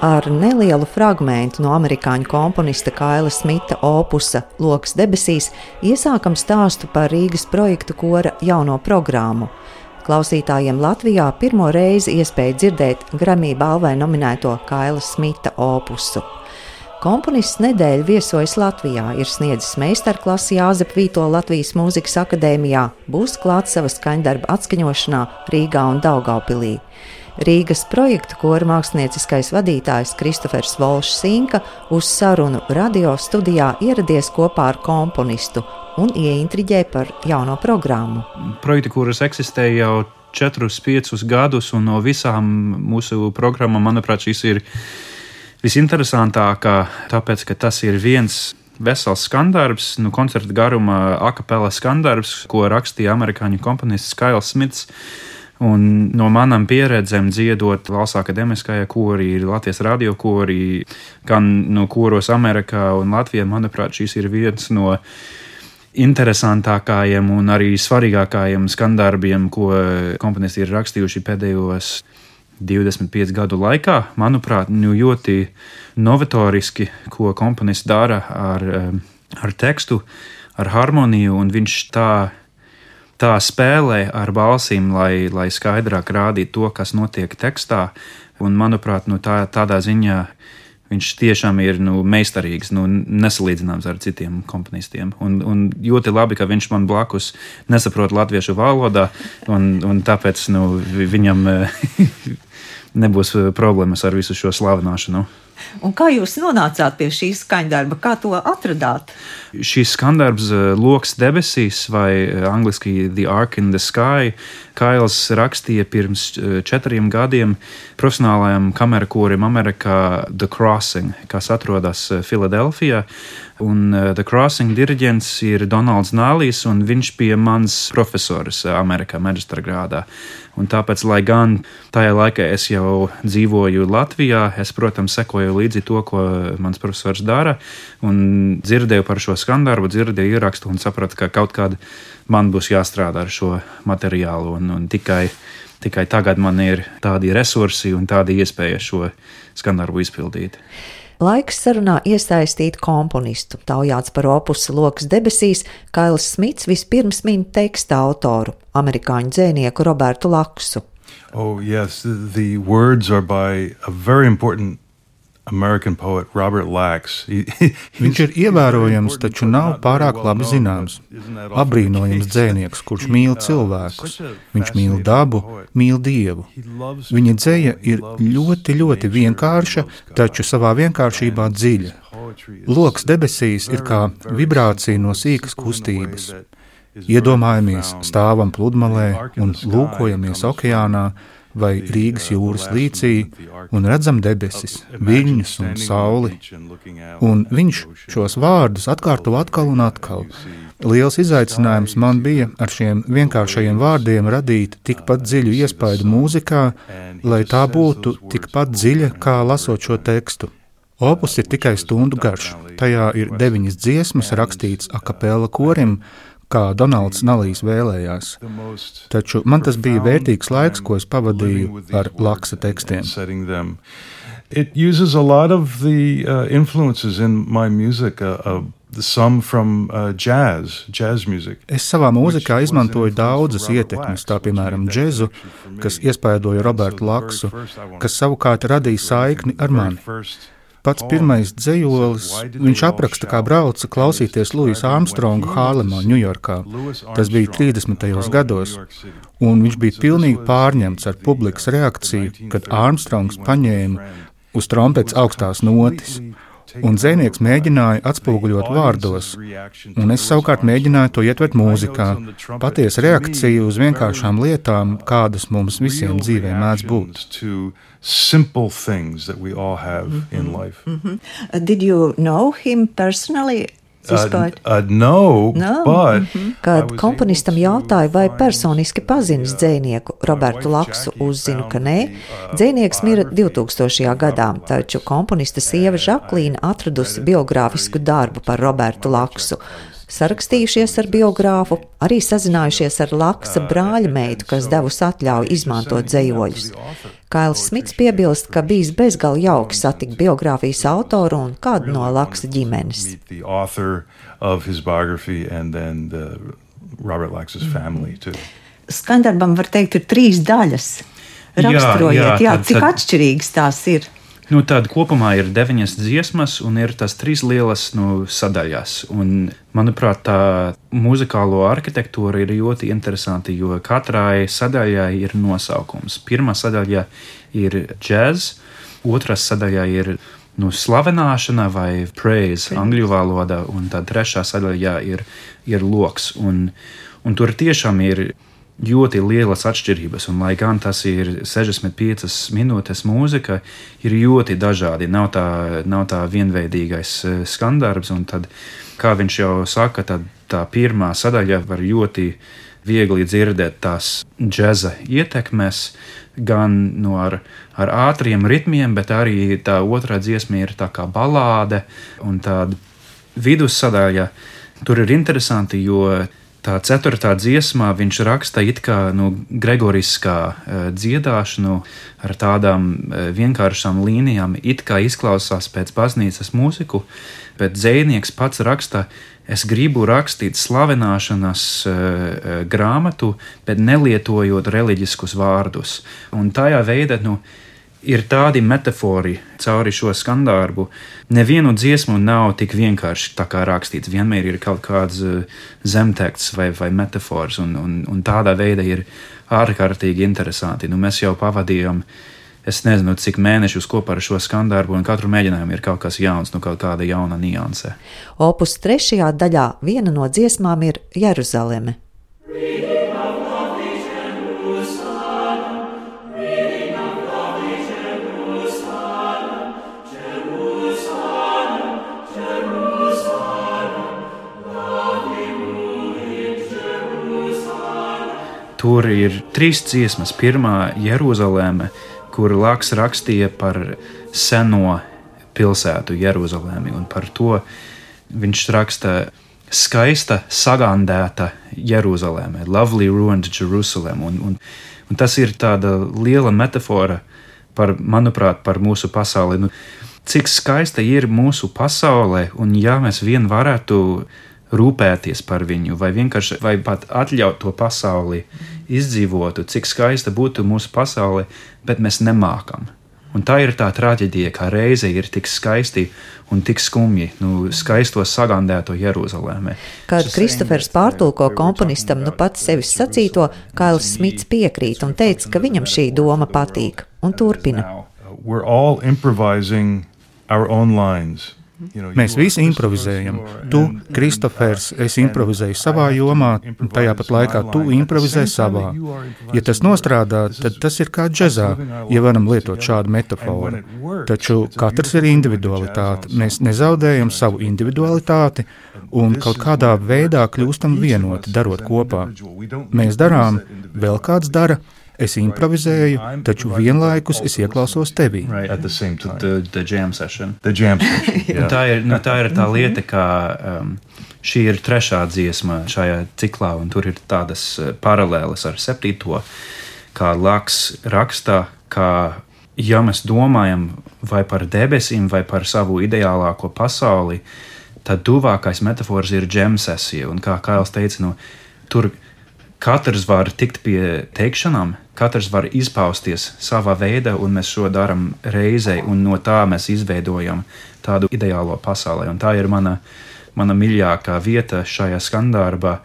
ar nelielu fragment no amerikāņu komponista Kaila Smita opusa Loks debesīs iesākam stāstu par Rīgas projektu kora jauno programmu. Klausītājiem Latvijā pirmo reizi iespēja dzirdēt Grammy balvai nominēto Kaila Smita opusu. Komponists nedēļu viesojas Latvijā, ir sniedzis meistarklasi Jāzep Vīto Latvijas Mūzikas akadēmijā, būs klāts savas skaņdarba atskaņošanā Rīgā un Daugaupilī. Rīgas projektu kora mākslinieckais vadītājs Kristofers Volšs Sinka uz sarunu radio studijā ieradies kopā ar komponistu un ieintriģē par jauno programmu. Projekti, kuras eksistē jau 4-5 gadus, un no visām mūsu programmām, manuprāt, šis ir visinteresantākā, tāpēc, ka tas ir viens vesels skandarbs, nu, koncerta garuma akapela skandarbs, ko rakstīja amerikāņu komponists Kails Smits. Un no manām pieredzēm dziedot valsts akadēmiskajā korī, Latvijas radio korī, gan no koros Amerikā un Latvijā, manuprāt, šis ir viens no interesantākajiem un arī svarīgākajiem skandarbiem, ko komponisti ir rakstījuši pēdējos 25 gadu laikā. Manuprāt, nu, ļoti novatoriski, ko komponists dara ar, ar tekstu, ar harmoniju, un viņš tā tā spēlē ar balsīm, lai, lai skaidrāk rādītu to, kas notiek tekstā. Un, manuprāt, nu, tā, tādā ziņā viņš tiešām ir nu, meistarīgs, nu, nesalīdzināms ar citiem komponistiem. Un, un ļoti labi, ka viņš man blakus nesaprot latviešu valodā, un, un tāpēc nu, viņam nebūs problēmas ar visu šo slavināšanu. Un kā jūs nonācāt pie šī skaņdarba? Kā to atradāt? Šīs skandarbs eh, Loks debesīs, vai eh, angļuiski The Ark in the Sky, Kails rakstīja pirms eh, četriem gadiem profesionālajam kamerakorim Amerikā The Crossing, kas atrodas Filadelfijā. Un The Crossing diriģents ir Donalds Nālijs, un viņš bija mans profesors Amerikā, maģistra grādā. Un tāpēc, lai gan tajā laikā es jau dzīvoju Latvijā, es, protams, sekoju līdzi to, ko mans profesors dara, un dzirdēju par šo skandarbu, dzirdēju ierakstu un sapratu, ka kaut kādā man būs jāstrādā ar šo materiālu. Un, un tikai, tikai tagad man ir tādi resursi un tāda iespēja šo skandarbu izpildīt. Laiks sarunā iesaistīt komponistu. Taujāts par opusu lokus debesīs, Kails Smits vispirms min teksta autoru, amerikāņu dzēnieku Robertu Laksu. Oh, yes, the words are by a very important Viņš ir ievērojams, taču nav pārāk labi zināms. Abrīnojams dzēnieks, kurš mīl cilvēkus. Viņš mīl dabu, mīl dievu. Viņa dzēja ir ļoti, ļoti vienkārša, taču savā vienkāršībā dziļa. Loks debesīs ir kā vibrācija no sīkas kustības. Iedomājamies, stāvam pludmalē un lūkojamies okeānā vai Rīgas jūras līcī un redzam debesis, viļņus un sauli. Un viņš šos vārdus atkārto atkal un atkal. Liels izaicinājums man bija ar šiem vienkāršajiem vārdiem radīt tikpat dziļu iespaidu mūzikā, lai tā būtu tikpat dziļa kā lasot šo tekstu. Opus ir tikai stundu garš. Tajā ir deviņas dziesmas rakstītas akapela korim, kā Donalds Nalīs vēlējās. Taču man tas bija vērtīgs laiks, ko es pavadīju ar laksa tekstiem. It uses a lot of the uh, influences in my music. Uh, uh, Some from uh, jazz, jazz music. Es savā mūzikā izmantoju daudzas ietekmes, tā piemēram, džēzu, kas iespaidoja Robertu Laksu, kas savukārt radīja saikni ar mani. Pats pirmais dzējolis, viņš apraksta, kā brauca klausīties Luisa Armstronga Hārlemā, Ņujorkā. Tas bija 30. gados, un viņš bija pilnīgi pārņemts ar publikas reakciju, kad Armstrongs paņēma uz trompetes augstās notis. Un zvejnieks mēģināja atspoguļot vārdos, un es savukārt mēģināju to ietvert mūzikā. Patiesa reakcija uz vienkāršām lietām, kādas mums visiem dzīvē mēdz būt. Simple things that we all have mm -hmm. in life. Mm -hmm. uh, did you know him personally? Uh, uh, no, no. But mm -hmm. Kad komponistam jautāja, vai personiski pazīst dzinieku Robertu Laksu, uzzinu, ka nē. Dzinieks mira 2000. gadā, taču komponista sieva Žaklīna atradusi biogrāfisku darbu par Robertu Laksu. Sarakstījušies ar biogrāfu, arī sazinājušies ar Laksa brāļa meitu, kas devusi atļauju izmantot dzējoļus. Kails Smits piebilst, ka bijis bezgalīgi jauki satikt biogrāfijas autoru un kādu no Laksa ģimenes. Skandarbam var teikt, ir trīs daļas. Raksturojiet, jā, jā, jā, cik atšķirīgas tās ir. Nu, Tāda kopumā ir deviņas dziesmas, un ir tās trīs lielas nu, sadaļas. Un, manuprāt, tā muzikālo arhitektūra ir ļoti interesanta, jo katrai sadaļai ir nosaukums. Pirmā sadaļa ir džēzus, otrā sadaļa ir nu, slavināšana vai praise angļu valodā, un tā trešā sadaļa ir, ir loks. Un, un tur tiešām ir ļoti lielas atšķirības. Un, lai gan tas ir 65 minūtes mūzika, ir ļoti dažādi. Nav tā, nav tā vienveidīgais eh, skandarbs. Tad, kā viņš jau saka, tad tā pirmā sadaļa var ļoti viegli dzirdēt tās džēza ietekmes, gan no ar, ar ātriem ritmiem, bet arī tā otrā dziesma ir tā kā balāde un tāda vidussadaļa. Tur ir interesanti, jo Tā ceturtā dziesmā viņš raksta it kā nu, gregoriskā uh, dziedāšanu ar tādām uh, vienkāršām līnijām, it kā izklausās pēc baznīcas mūziku, bet dzēnieks pats raksta, es gribu rakstīt slavināšanas uh, grāmatu, bet nelietojot reliģiskus vārdus. Un tajā veidā, nu, ir tādi metafori cauri šo skandārbu. Nevienu dziesmu nav tik vienkārši tā kā rakstīts. Vienmēr ir kaut kāds eh, zemteksts vai, vai metafors, un, un, un tādā veidā ir ārkārtīgi interesanti. Nu, mēs jau pavadījām. Es nezinu, cik mēnešus kopā ar šo skandāru, un katru mēģinājumu ir kaut kas jauns, nu, kaut kāda jauna nianse. Opus trešajā daļā viena no dziesmām ir Jeruzaleme. Tur ir trīs dziesmas. Pirmā - Jeruzaleme, kur Laks rakstīja par seno pilsētu Jeruzalemi, un par to viņš raksta skaista, sagandēta Jeruzaleme, lovely ruined Jerusalem. Un, un, un tas ir tāda liela metāfora par, manuprāt, par mūsu pasauli. Nu, cik skaista ir mūsu pasaule, un ja mēs vien varētu rūpēties par viņu, vai vienkārši vai pat atļaut to pasauli izdzīvotu, cik skaista būtu mūsu pasaule, bet mēs nemākam. Un tā ir tā traģēdija, kā reize ir tik skaisti un tik skumji, nu, skaisto sagandēto Jeruzalemē. Kad Kristofers pārtulko komponistam nu pats sevis sacīto, Kails Smits piekrīt un teica, ka viņam šī doma patīk, un turpina. We're all improvising our own lines. Mēs visi improvizējam. Tu, Kristofers, es improvizēju savā jomā, tajā pat laikā tu improvizē savā. Ja tas nostrādā, tad tas ir kā džezā, ja varam lietot šādu metaforu. Taču katrs ir individualitāte. Mēs nezaudējam savu individualitāti un kaut kādā veidā kļūstam vienoti, darot kopā. Mēs darām, vēl kāds dara Es improvizēju, taču vienlaikus es ieklausos tevī. Right, the, the jam session. The jam session yeah. tā, ir, nu, tā ir tā lieta, ka um, šī ir trešā dziesma šajā ciklā, un tur ir tādas uh, paralēlas ar septīto, kā Laks raksta, ka ja mēs domājam vai par debesīm, vai par savu ideālāko pasauli, tad tuvākais metafors ir džemsesija. Un kā Kails teica, nu, tur katrs var tikt pie teikšanām, katrs var izpausties savā veidā, un mēs šo darām reizē, un no tā mēs izveidojam tādu ideālo pasauli. Un tā ir mana, mana mīļākā vieta šajā skandārbā,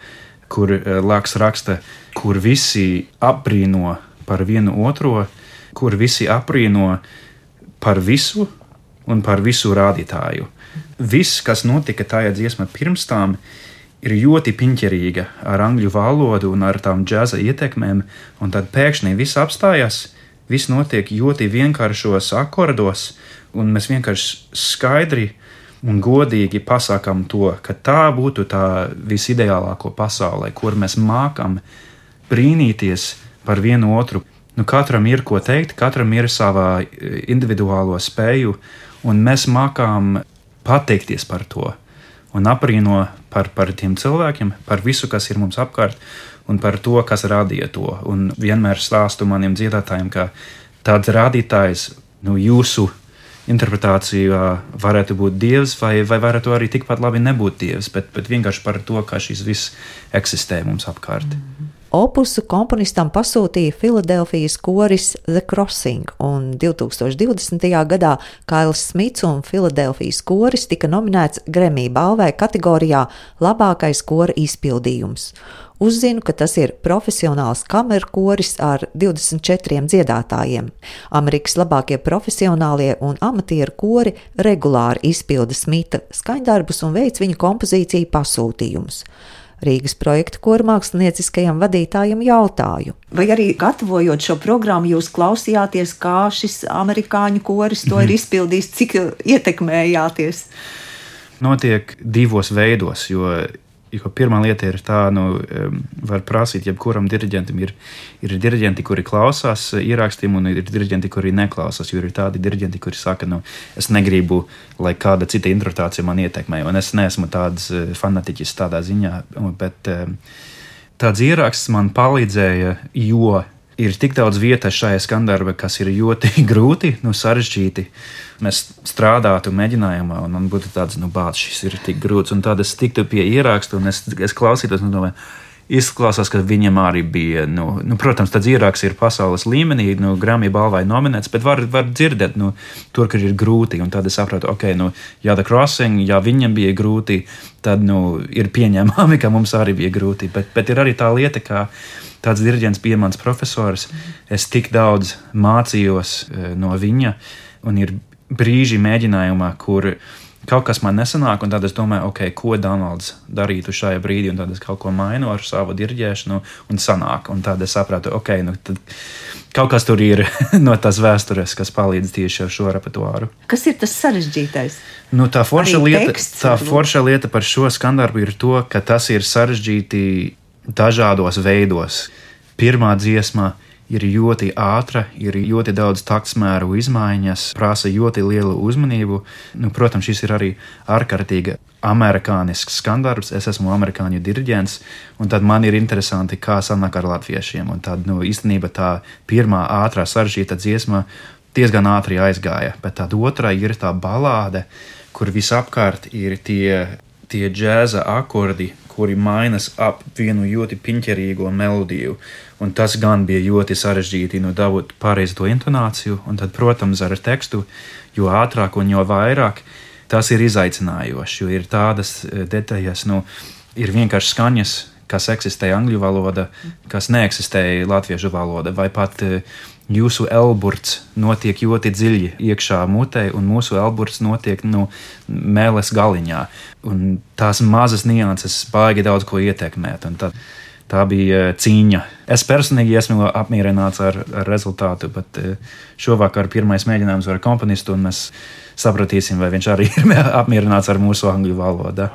kur eh, Laks raksta, kur visi apbrīno par vienu otru, kur visi apbrīno par visu un par visu rādītāju. Viss, kas notika tajā dziesmā pirms tam, ir ir ļoti piņķerīga ar angļu valodu un ar tām džēza ietekmēm, un tad pēkšņi viss apstājas, viss notiek ļoti vienkāršos akordos, un mēs vienkārši skaidri un godīgi pasakām to, ka tā būtu tā visideālākā pasaulē, kur mēs mākam brīnīties par vienu otru. Nu, katram ir ko teikt, katram ir savā individuālo spēju, un mēs mākām pateikties par to un aprīno par, par tiem cilvēkiem, par visu, kas ir mums apkārt, un par to, kas radīja to. Un vienmēr stāstu maniem dziedātājiem, ka tāds rādītājs nu, jūsu interpretācijā varētu būt dievs, vai, vai varētu arī tikpat labi nebūt dievs, bet, bet vienkārši par to, kā šis viss eksistē mums apkārt. Mm -hmm. Opusu komponistam pasūtīja Filadelfijas koris The Crossing, un 2020. gadā Kails Smits un Filadelfijas koris tika nominēts Gremija balvai kategorijā Labākais kora izpildījums. Uzzinu, ka tas ir profesionāls kameru koris ar 24 dziedātājiem. Amerikas labākie profesionālie un amatieru kori regulāri izpilda Smita skaņdarbus un veic viņa kompozīciju pasūtījumus. Rīgas projekta kora mākslinieckajam vadītājam jautāju. Vai arī gatavojot šo programmu, jūs klausījāties, kā šis amerikāņu koris to ir mhm. izpildījis, cik ietekmējāties? Notiek divos veidos, jo Jo pirmā lieta ir tā, nu, var prasīt, jebkuram diriģentam ir, ir diriģenti, kuri klausās ierakstiem, un ir diriģenti, kuri neklausās. Jo ir tādi diriģenti, kuri saka, nu, es negribu, lai kāda cita interpretācija man ietekmē, un es neesmu tāds eh, fanatiķis tādā ziņā. Bet tāds ieraksts man palīdzēja, jo ir tik daudz vietas šajā skandarbā, kas ir ļoti grūti, nu, sarežģīti. Mēs strādātu mēģinājumā, un man būtu tāds, nu, bācis, šis ir tik grūts, un tad es tiktu pie ierakstu, un es, es klausītos, un domāju, izklausās, ka viņam arī bija, nu, nu protams, tāds ieraksts ir pasaules līmenī, nu, Grammy balvai nominēts, bet var, var dzirdēt, nu, tur, kur ir grūti, un tad es sapratu, ok, nu, ja The Crossing, ja viņam bija grūti, tad, nu, ir pieņemami, ka mums arī bija grūti, bet, bet ir arī tā lieta, ka tāds diriģents bija mans profesors, es tik daudz mācījos eh, no viņa, un ir brīži mēģinājumā, kur kaut kas man nesanāk, un tad es domāju, ok, ko Donalds darītu šajā brīdī, un tad es kaut ko mainu ar savu diriģēšanu, un sanāk. Un tad es sapratu, ok, nu, kaut kas tur ir no tās vēstures, kas palīdz tieši ar šo repertuāru. Kas ir tas sarežģītais? Nu, tā forša, Arī lieta, teksts, tā forša lieta par šo skandarbu ir to, ka tas ir sarežģīti dažādos veidos. Pirmā dziesma ir ļoti ātra, ir ļoti daudz taktsmēru izmaiņas, prasa ļoti lielu uzmanību. Nu, protams, šis ir arī ārkārtīgi amerikānisks skandarbs. Es esmu amerikāņu diriģents, un tad man ir interesanti, kā sanāk ar latviešiem. Un tad, nu, īstenībā tā pirmā ātrā sarežģīta dziesma diezgan ātri aizgāja, bet tā otrā ir tā balāde, kur visapkārt ir tie, tie džēza akordi, kuri mainās ap vienu ļoti piņķerīgo melodiju. Un tas gan bija ļoti sarežģīti nu, dabūt pareizi to intonāciju, un tad, protams, ar tekstu, jo ātrāk un jo vairāk tas ir izaicinājoši, jo ir tādas eh, detaļas, nu, ir vienkārši skaņas, kas eksistē angļu valoda, kas neeksistēja latviešu valoda, vai pat uh, jūsu elburts notiek ļoti dziļi iekšā mutē, un mūsu elburts notiek nu, mēles galiņā. Un tās mazas nianses baigi daudz ko ietekmēt. Tā bija cīņa. Es personīgi esmu apmierināts ar, ar rezultātu, bet eh, šovakar pirmais mēģinājums ar komponistu, un mēs sapratīsim, vai viņš arī ir apmierināts ar mūsu angļu valodu.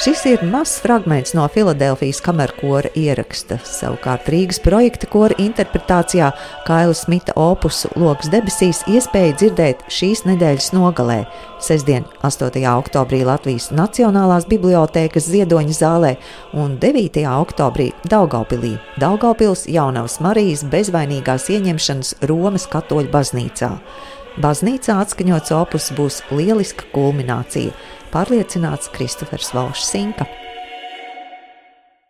Šis ir mazs fragments no Filadelfijas kamerkora ieraksta. Savukārt Rīgas projekta kora interpretācijā Kaila Smita opusu Loks debesīs iespēja dzirdēt šīs nedēļas nogalē, sestdien, 8. oktobrī Latvijas Nacionālās bibliotēkas ziedoņa zālē un 9. oktobrī Daugaupilī, Daugaupils Jaunavas Marijas bezvainīgās ieņemšanas Romas katoļu baznīcā. Baznīcā atskaņots opus būs lieliska kulminācija pārliecināts Kristofers Valšs Sinka.